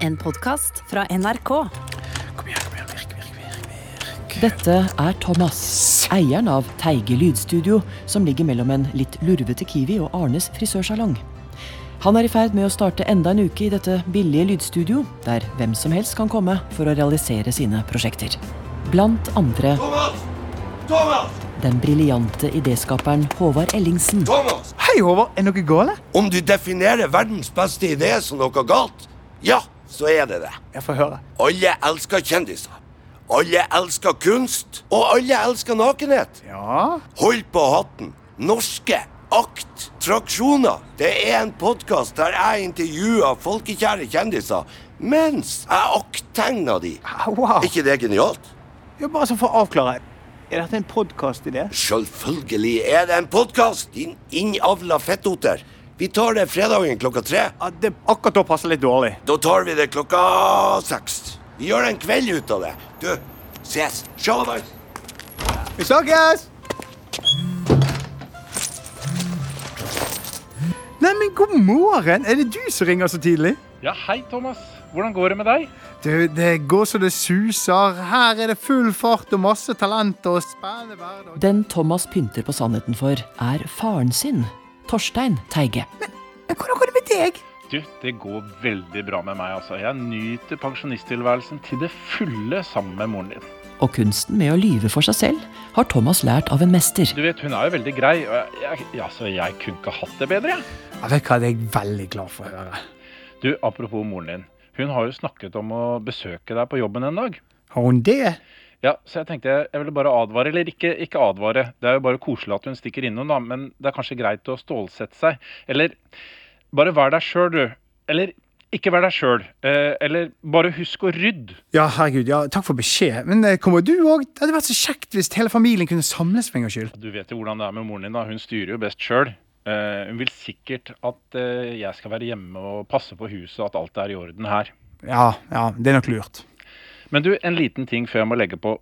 En podkast fra NRK. Kom igjen, kom igjen, virk, virk, virk, virk. Dette er Thomas, eieren av Teige lydstudio, som ligger mellom en litt lurvete Kiwi og Arnes frisørsalong. Han er i ferd med å starte enda en uke i dette billige lydstudio, der hvem som helst kan komme for å realisere sine prosjekter. Blant andre Thomas! Thomas! den briljante idéskaperen Håvard Ellingsen. Thomas! Hei, Håvard. Er noe galt? Om du definerer verdens beste idé som noe galt, ja, så er det det. Jeg får høre. Alle elsker kjendiser. Alle elsker kunst. Og alle elsker nakenhet. Ja? Hold på hatten. Norske akt. Traksjoner. Det er en podkast der jeg intervjuer folkekjære kjendiser mens jeg akttegner de. Ah, Wow. Ikke det genialt? Jo, bare så for å avklare. Er dette en podkast-idé? Selvfølgelig er det en podkast, din innavla fettoter. Vi tar det fredagen klokka tre. Ja, det akkurat da passer litt dårlig. Da tar vi det klokka seks. Vi gjør en kveld ut av det. Du, ses. Sjalabais. Vi snakkes! Neimen, god morgen! Er det du som ringer så tidlig? Ja, hei Thomas. Hvordan går det med deg? Du, det går så det suser. Her er det full fart og masse talent og spennende hverdag. Den Thomas pynter på sannheten for, er faren sin, Torstein Teige. Men hvordan går det med deg? Du, det går veldig bra med meg, altså. Jeg nyter pensjonisttilværelsen til det fulle sammen med moren din. Og kunsten med å lyve for seg selv har Thomas lært av en mester. Du vet, hun er jo veldig grei, og jeg, jeg, altså, jeg kunne ikke hatt det bedre, jeg. Ja, vet hva, det er jeg veldig glad for å høre. Du, apropos moren din. Hun har jo snakket om å besøke deg på jobben en dag. Har hun det? Ja, så jeg tenkte jeg ville bare advare, eller ikke, ikke advare. Det er jo bare koselig at hun stikker innom, da, men det er kanskje greit å stålsette seg. Eller bare vær deg sjøl, du. Eller ikke vær deg sjøl. Eh, eller bare husk å rydde. Ja, herregud, ja, takk for beskjed. Men eh, kommer du òg? Det hadde vært så kjekt hvis hele familien kunne samles for en gangs skyld. Du vet jo hvordan det er med moren din. da. Hun styrer jo best sjøl. hun vil sikkert at eh, jeg skal være hjemme og passe på huset, at alt er i orden her. Ja, ja, det er nok lurt. Men du, en liten ting før jeg må legge på.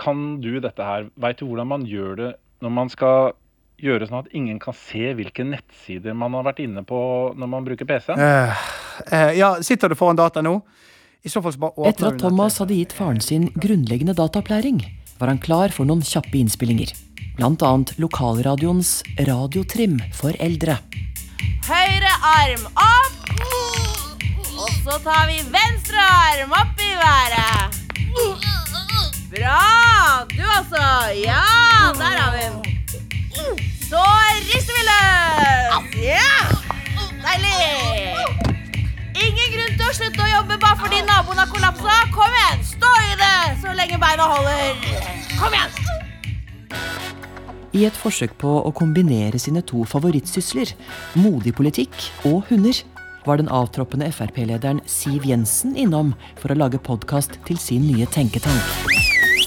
Kan du dette her? Veit du hvordan man gjør det når man skal gjøre sånn at ingen kan se hvilke nettsider man har vært inne på når man bruker PC? Uh, uh, ja, sitter du foran data nå? I så fall så bare åpner Etter at Thomas hadde gitt faren sin grunnleggende dataopplæring, var han klar for noen kjappe innspillinger. Blant annet lokalradioens Radiotrim for eldre. Høyre arm opp. Og så tar vi venstre arm opp i været. Bra! Du altså. Ja, der har vi den. Så rister vi løs. Ja! Deilig. Ingen grunn til å slutte å jobbe bare fordi naboen har kollapsa. Kom igjen, stå i det så lenge beina holder. Kom igjen. I et forsøk på å kombinere sine to favorittsysler, modig politikk og hunder, var den avtroppende Frp-lederen Siv Jensen innom for å lage podkast til sin nye tenketank.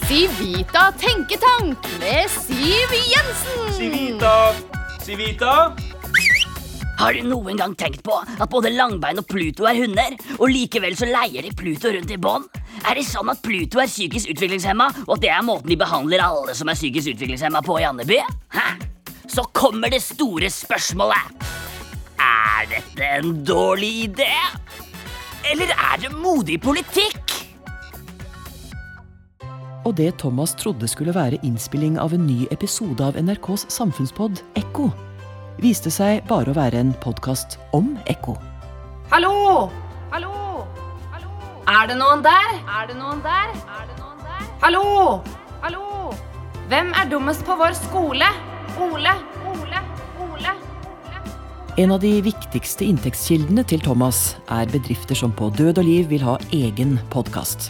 Sivita tenketank med Siv Jensen. Sivita, Sivita. Har du noen gang tenkt på at både Langbein og Pluto er hunder, og likevel så leier de Pluto rundt i bånd? Er det sånn at Pluto er psykisk utviklingshemma, og at det er måten de behandler alle som er psykisk utviklingshemma på i Andeby? Hæ? Så kommer det store spørsmålet. Er dette en dårlig idé? Eller er det modig politikk? Og det Thomas trodde skulle være innspilling av en ny episode av NRKs samfunnspod Ekko, viste seg bare å være en podkast om ekko. Hallo! Hallo! Hallo! Er det noen der? Er det noen der? Er det noen der? Hallo! Hallo! Hvem er dummest på vår skole? Ole! Ole! En av de viktigste inntektskildene til Thomas er bedrifter som på død og liv vil ha egen podkast.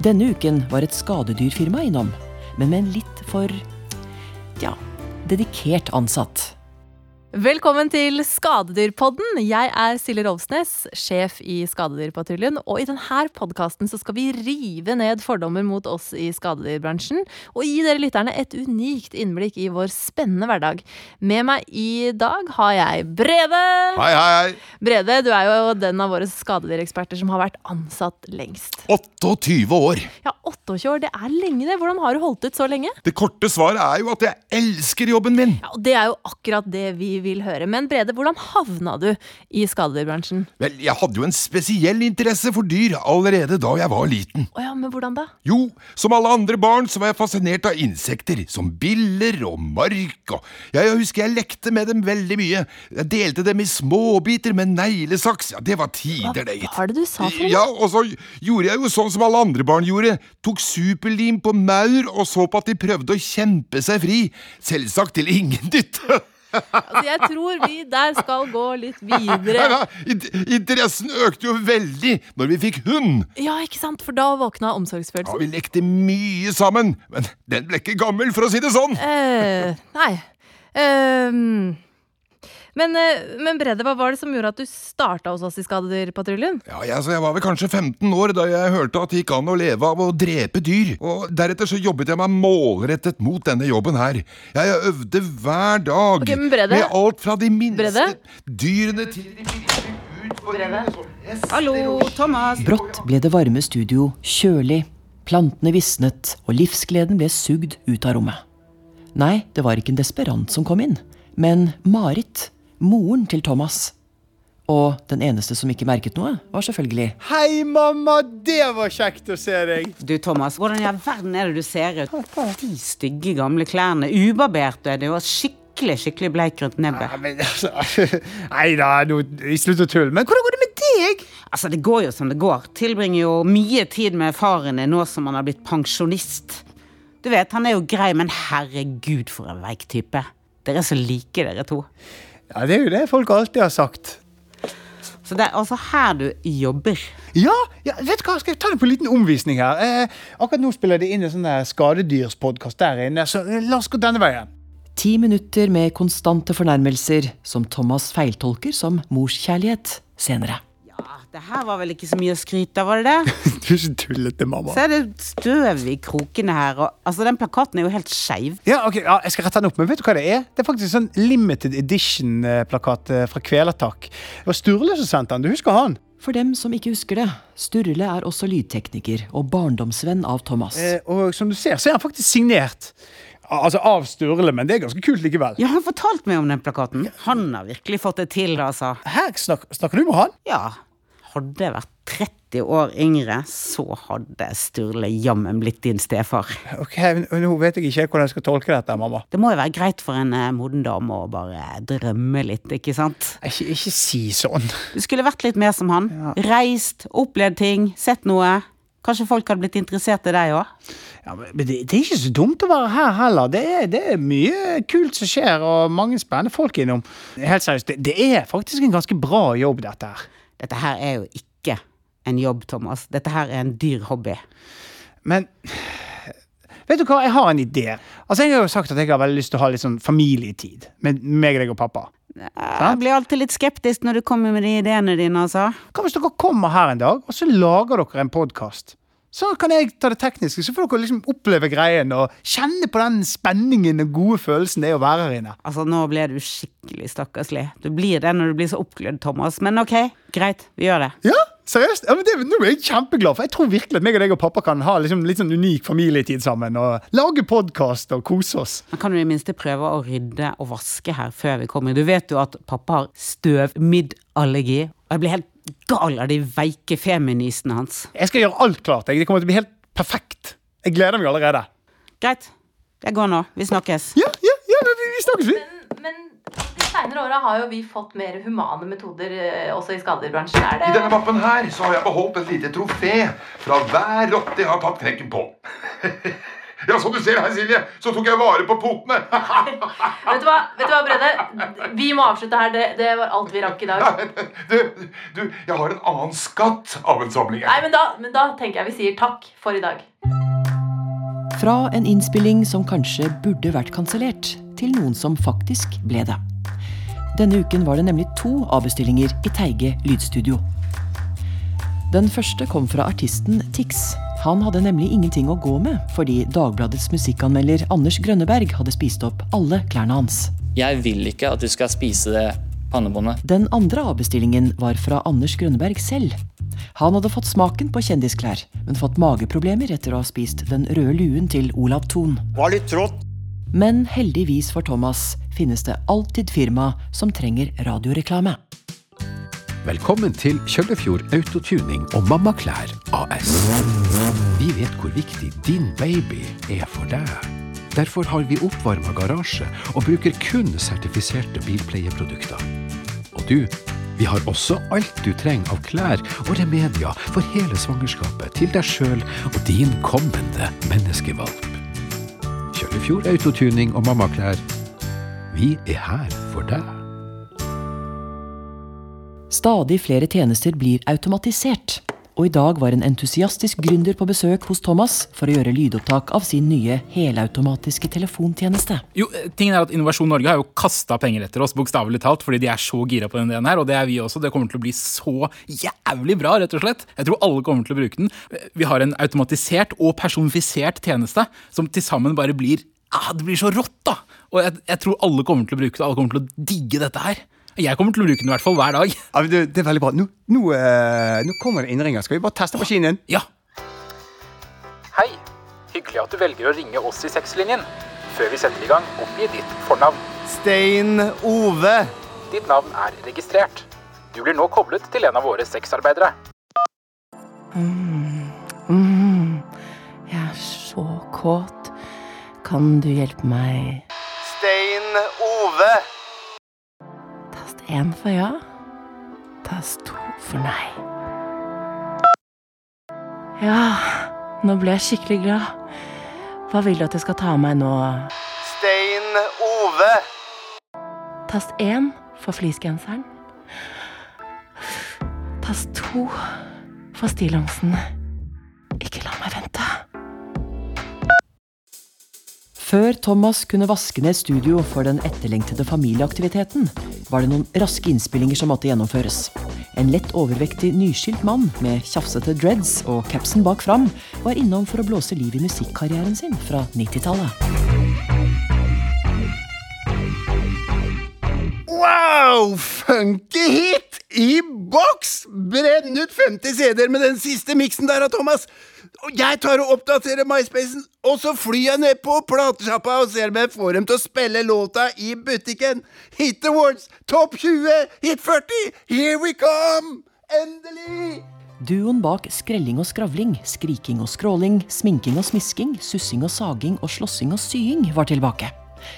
Denne uken var et skadedyrfirma innom, men med en litt for ja, dedikert ansatt. Velkommen til Skadedyrpodden. Jeg er Silje Rolfsnes, sjef i Skadedyrpatruljen. Og i denne podkasten skal vi rive ned fordommer mot oss i skadedyrbransjen. Og gi dere lytterne et unikt innblikk i vår spennende hverdag. Med meg i dag har jeg Brede. Hei, hei, hei. Brede, du er jo den av våre skadedyreksperter som har vært ansatt lengst. 28 år. Ja, 28 år, det er lenge det. Hvordan har du holdt ut så lenge? Det korte svaret er jo at jeg elsker jobben min. Ja, og Det er jo akkurat det vi vil høre. Men Brede, hvordan havna du i skadedyrbransjen? Vel, jeg hadde jo en spesiell interesse for dyr allerede da jeg var liten. Oh ja, men hvordan da? Jo, som alle andre barn så var jeg fascinert av insekter, som biller og mark, og jeg husker jeg lekte med dem veldig mye. Jeg delte dem i småbiter med neglesaks, ja, det var tider, det, gitt. Hva var det du sa for noe? Ja, og så gjorde jeg jo sånn som alle andre barn gjorde. Tok superlim på maur og så på at de prøvde å kjempe seg fri. Selvsagt til ingen nytte. Altså, jeg tror vi der skal gå litt videre. Interessen økte jo veldig når vi fikk hund. Ja, ikke sant? For da våkna Ja. Vi lekte mye sammen, men den ble ikke gammel, for å si det sånn. Eh, nei. Ehm, men, eh, men Brede, hva var det som gjorde at du starta hos oss i Skadedyrpatruljen? Ja, jeg, så jeg var vel kanskje 15 år da jeg hørte at det gikk an å leve av å drepe dyr. Og Deretter så jobbet jeg meg målrettet mot denne jobben her. Jeg øvde hver dag. Okay, men Brede? Med alt fra de minste Brede? dyrene til de minste utfordringene. Hallo, Thomas. Brått ble det varme studio kjølig, plantene visnet, og livsgleden ble sugd ut av rommet. Nei, det var ikke en desperant som kom inn, men Marit, moren til Thomas. Og den eneste som ikke merket noe, var selvfølgelig Hei, mamma! Det var kjekt å se deg. Du, Thomas, hvordan i all verden er det du ser ut? De stygge, gamle klærne. Ubarbert er det, og skikkelig, skikkelig bleik rundt nebbet. Ja, men altså, Nei da, slutt å tulle. Men hvordan går det med deg? Altså, det går jo som det går. Tilbringer jo mye tid med faren din nå som han har blitt pensjonist. Du vet, han er jo grei, men herregud for en veik type. Dere er så like, dere to. Ja, Det er jo det folk alltid har sagt. Så det er altså her du jobber. Ja, ja vet du hva, skal jeg ta det på en liten omvisning her? Eh, akkurat nå spiller de inn en sånn skadedyrspodkast der inne, så eh, la oss gå denne veien. ti minutter med konstante fornærmelser som Thomas feiltolker som morskjærlighet senere. Ja, Det her var vel ikke så mye å skryte av, var det det? Du så tullete, mamma. Så er det støv i krokene her, og altså, den plakaten er jo helt skeiv. Ja, ok, ja, jeg skal rette den opp, men vet du hva det er? Det er faktisk en sånn limited edition-plakat eh, fra Kvelertak. Det var Sturle som sendte den, du husker han? For dem som ikke husker det, Sturle er også lydtekniker og barndomsvenn av Thomas. Eh, og som du ser, så er han faktisk signert. Altså av Sturle, men det er ganske kult likevel. Ja, han fortalte meg om den plakaten. Han har virkelig fått det til, altså. Her snak, snakker du med han? Ja. Hadde jeg vært 30 år yngre, så hadde Sturle jammen blitt din stefar. Ok, men Nå vet jeg ikke hvordan jeg skal tolke dette, mamma. Det må jo være greit for en eh, moden dame å bare drømme litt, ikke sant? Ikke, ikke si sånn. Du skulle vært litt mer som han. Reist, opplevd ting, sett noe. Kanskje folk hadde blitt interessert i deg òg? Ja, men men det, det er ikke så dumt å være her heller. Det er, det er mye kult som skjer, og mange spennende folk innom. Helt seriøst, det, det er faktisk en ganske bra jobb, dette her. Dette her er jo ikke en jobb, Thomas. Dette her er en dyr hobby. Men vet du hva, jeg har en idé. Altså, Jeg har jo sagt at jeg har veldig lyst til å ha litt sånn familietid med meg, deg og pappa. Jeg blir alltid litt skeptisk når du kommer med de ideene dine, altså. Hva hvis dere kommer her en dag, og så lager dere en podkast? Så kan jeg ta det tekniske, så får dere liksom oppleve greien og kjenne på den spenningen og gode følelsen det er å være her inne. Altså, nå ble du skikkelig stakkarslig. Du blir det når du blir så oppglødd, Thomas. Men ok, greit, vi gjør det. Ja, seriøst? Ja, men det, nå er jeg kjempeglad, for jeg tror virkelig at meg og deg og pappa kan ha liksom litt sånn unik familietid sammen og lage podkast og kose oss. Men kan du i minste prøve å rydde og vaske her før vi kommer. Du vet jo at pappa har støvmiddallergi, og jeg blir helt gal av de veike feministene hans. Jeg skal gjøre alt klart. Jeg. Det kommer til å bli helt perfekt. Jeg gleder meg allerede. Greit. Jeg går nå. Vi snakkes. Ja, ja, ja, vi, vi snakkes, vi. Men de seinere åra har jo vi fått mer humane metoder eh, også i skadedyrbransjen. Er I denne mappen her så har jeg beholdt et lite trofé fra hver rotte jeg har tatt knekken på. Ja, som du ser her, Silje, så tok jeg vare på potene. vet, du hva, vet du hva, Brede? Vi må avslutte her. Det, det var alt vi rakk i dag. Du, du, jeg har en annen skatt av en samling. Nei, men da, men da tenker jeg vi sier takk for i dag. Fra en innspilling som kanskje burde vært kansellert, til noen som faktisk ble det. Denne uken var det nemlig to avbestillinger i Teige lydstudio. Den første kom fra artisten Tix. Han hadde nemlig ingenting å gå med, fordi Dagbladets musikkanmelder Anders Grønneberg hadde spist opp alle klærne hans. Jeg vil ikke at du skal spise det pannebåndet. Den andre avbestillingen var fra Anders Grønneberg selv. Han hadde fått smaken på kjendisklær, men fått mageproblemer etter å ha spist den røde luen til Olav Thon. Var litt trått. Men heldigvis for Thomas finnes det alltid firma som trenger radioreklame. Velkommen til Kjøllefjord Autotuning og Mammaklær AS. Vi vet hvor viktig din baby er for deg. Derfor har vi oppvarma garasje og bruker kun sertifiserte bilpleieprodukter. Og du, vi har også alt du trenger av klær og remedier for hele svangerskapet til deg sjøl og din kommende menneskevalp. Kjøllefjord Autotuning og Mammaklær. Vi er her for deg. Stadig flere tjenester blir automatisert, og i dag var en entusiastisk gründer på besøk hos Thomas for å gjøre lydopptak av sin nye helautomatiske telefontjeneste. Jo, tingen er at Innovasjon Norge har jo kasta penger etter oss, bokstavelig talt, fordi de er så gira på den ideen her, og det er vi også. Det kommer til å bli så jævlig bra, rett og slett. Jeg tror alle kommer til å bruke den. Vi har en automatisert og personifisert tjeneste som til sammen bare blir ah, Det blir så rått, da! Og jeg, jeg tror alle kommer til å bruke det. Alle kommer til å digge dette her. Jeg kommer til å bruke den i hvert fall hver dag. Ja, det, det er veldig bra. Nå, nå, eh, nå kommer det innringer. Skal vi bare teste maskinen? Ja. Hei. Hyggelig at du velger å ringe oss i sexlinjen. Før vi setter i gang, oppgi ditt fornavn. Stein Ove. Ditt navn er registrert. Du blir nå koblet til en av våre sexarbeidere. Mm, mm, jeg er så kåt. Kan du hjelpe meg? Stein Ove. Én for ja. Tast to for nei. Ja, nå ble jeg skikkelig glad. Hva vil du at jeg skal ta av meg nå? Stein Ove. Tast én for fleecegenseren. Tast to for stillongsen. Ikke la meg vente. Før Thomas kunne vaske ned studio for den etterlengtede familieaktiviteten, var det noen raske innspillinger som måtte gjennomføres. En lett overvektig nyskilt mann med tjafsete dreads og capsen bak fram var innom for å blåse liv i musikkarrieren sin fra 90-tallet. Wow! Funky hit i boks! Brenn ut 50 CD-er med den siste miksen der Thomas. Og jeg tar og oppdaterer MySpacen, og så flyr jeg ned på platesjappa og ser om jeg får dem til å spille låta i butikken. Hit Awards, topp 20, hit 40, here we come! Endelig! Duoen bak skrelling og skravling, skriking og skråling, sminking og smisking, sussing og saging og slåssing og sying var tilbake.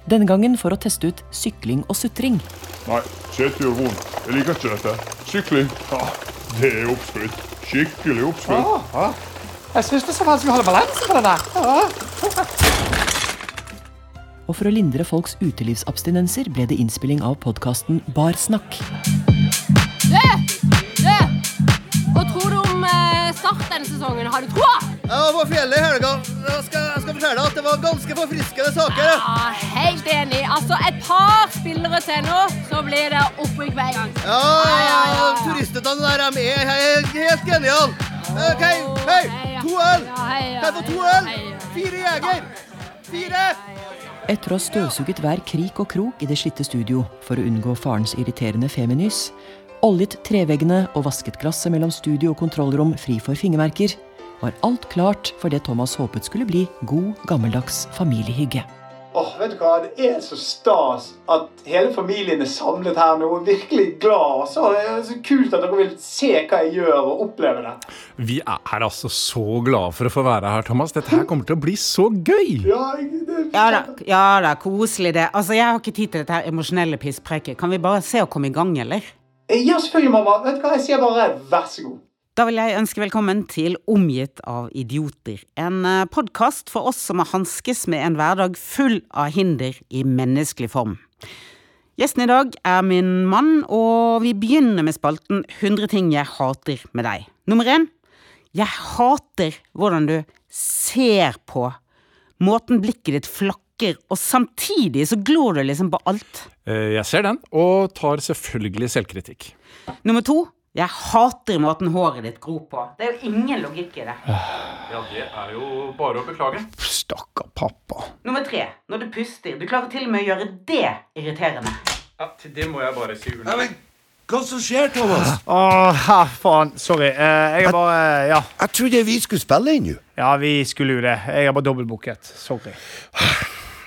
Denne gangen for å teste ut sykling og sutring. Nei, setet gjør vondt. Jeg liker ikke dette. Sykling, ja, det er oppskrytt. Skikkelig oppskrytt. Ah, ah. Jeg syns det er så vanskelig å holde balansen på det der. Og for å lindre folks utelivsabstinenser ble det innspilling av podkasten Barsnakk. Du! Du! Hva tror du om eh, start denne sesongen? Har du troa? Jeg var på fjellet i helga. Jeg skal, jeg skal fortelle deg at det var ganske forfriskende saker. Ja, helt enig. Altså, et par spillere til nå, så blir det opprykk hver gang. Ja, ja, ja. ja. Turistene der de er helt, geniale. OK, hei, to øl. Kan jeg få to øl? Fire jeger. Fire. Etter å ha støvsuget hver krik og krok i det slitte studio for å unngå farens irriterende feminys, oljet treveggene og vasket glasset mellom studio og kontrollrom fri for fingermerker, var alt klart for det Thomas håpet skulle bli god, gammeldags familiehygge. Vet du hva? Det er så stas at hele familien er samlet her nå. og Virkelig glad. Så, det er så kult at dere vil se hva jeg gjør og oppleve det. Vi er altså så glade for å få være her, Thomas. Dette her kommer til å bli så gøy! Ja, det Ja da, ja da, koselig det. Altså, Jeg har ikke tid til dette her emosjonelle pisspreket. Kan vi bare se å komme i gang, eller? Ja, selvfølgelig, mamma. Vet du hva? Jeg sier bare vær så god. Da vil jeg ønske velkommen til Omgitt av idioter. En podkast for oss som har hanskes med en hverdag full av hinder i menneskelig form. Gjesten i dag er min mann, og vi begynner med spalten 100 ting jeg hater med deg. Nummer én. Jeg hater hvordan du ser på. Måten blikket ditt flakker, og samtidig så glor du liksom på alt. Eh, Jeg ser den, og tar selvfølgelig selvkritikk. Nummer to. Jeg hater måten håret ditt gror på. Det er jo ingen logikk i det. Ja, det er jo bare å beklage. Stakkar pappa. Nummer tre. Når du puster. Du klarer til og med å gjøre det irriterende. Ja, til det må jeg bare si Ja, unnskyld. men Hva som skjer, Thomas? Åh, faen. Sorry. Eh, jeg er bare Ja. Jeg trodde vi skulle spille inn, jo. Ja, vi skulle jo det. Jeg er bare dobbeltbooket. Sorry.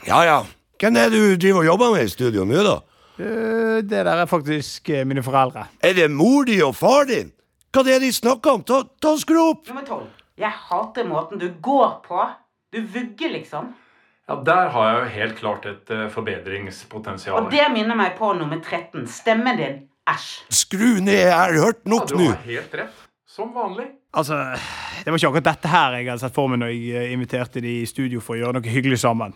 Ja, ja. Hvem er det du driver og jobber med i studio nå, da? Eh, det der er faktisk eh, mine foreldre. Er det mor di og far din? Hva er det de snakker om? Ta, ta skru opp! Nummer tolv. Jeg hater måten du går på. Du vugger, liksom. Ja, Der har jeg jo helt klart et eh, forbedringspotensial. Og det minner meg på nummer 13. Stemmen din. Æsj. Skru ned, jeg har hørt Ja, nok du nå. har helt rett. Som vanlig. Altså, det var ikke akkurat dette her jeg hadde sett for meg når jeg eh, inviterte de i studio for å gjøre noe hyggelig sammen.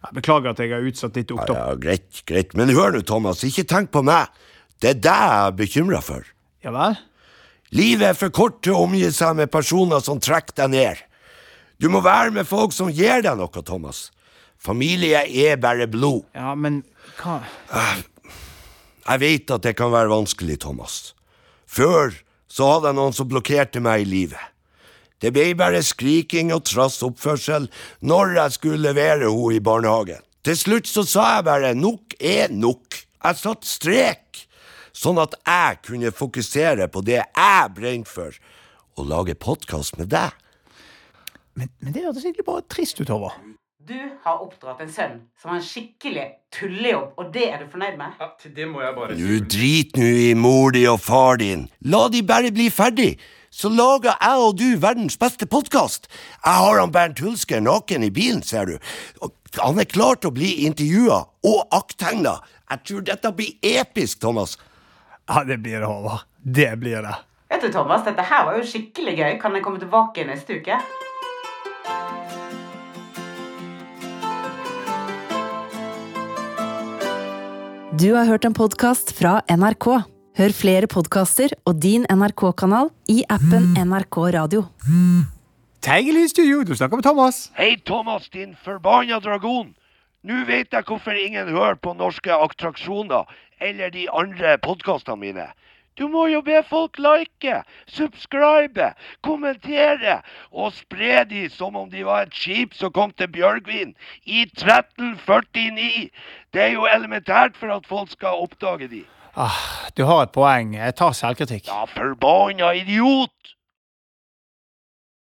Jeg beklager at jeg har utsatt ditt opptak. Ja, greit, greit. Men hør nå, Thomas. Ikke tenk på meg. Det er deg jeg er bekymra for. Ja vel? Livet er for kort til å omgi seg med personer som trekker deg ned. Du må være med folk som gir deg noe, Thomas. Familie er bare blod. Ja, men hva Jeg vet at det kan være vanskelig, Thomas. Før så hadde jeg noen som blokkerte meg i livet. Det ble bare skriking og trass oppførsel når jeg skulle levere henne i barnehagen. Til slutt så sa jeg bare nok er nok. Jeg satte strek, sånn at jeg kunne fokusere på det jeg brenner for, å lage podkast med deg. Men, men det hørtes egentlig bare trist ut, Håvard. Du har oppdratt en sønn som har en skikkelig tullejobb, og det er du fornøyd med? Ja, til det må jeg bare Du drit nå i mor di og far din. La de bare bli ferdig. Så lager jeg og du verdens beste podkast. Jeg har han Bernt Hulsker naken i bilen, ser du. Han er klar til å bli intervjua og akttegna. Jeg tror dette blir episk, Thomas. Ja, det blir det, Håvard. Det blir det. Vet du, Thomas, dette her var jo skikkelig gøy. Kan jeg komme tilbake neste uke? Du har hørt en podkast fra NRK. Hør flere podkaster og din NRK-kanal i appen NRK Radio. Teigelig studio, du snakker med Thomas. Hei, Thomas, din forbanna dragon. Nå vet jeg hvorfor ingen hører på norske attraksjoner eller de andre podkastene mine. Du må jo be folk like, subscribe, kommentere og spre de som om de var et skip som kom til Bjørgvin i 1349. Det er jo elementært for at folk skal oppdage de. Ah, du har et poeng. Jeg tar selvkritikk. Ja, forbanna idiot!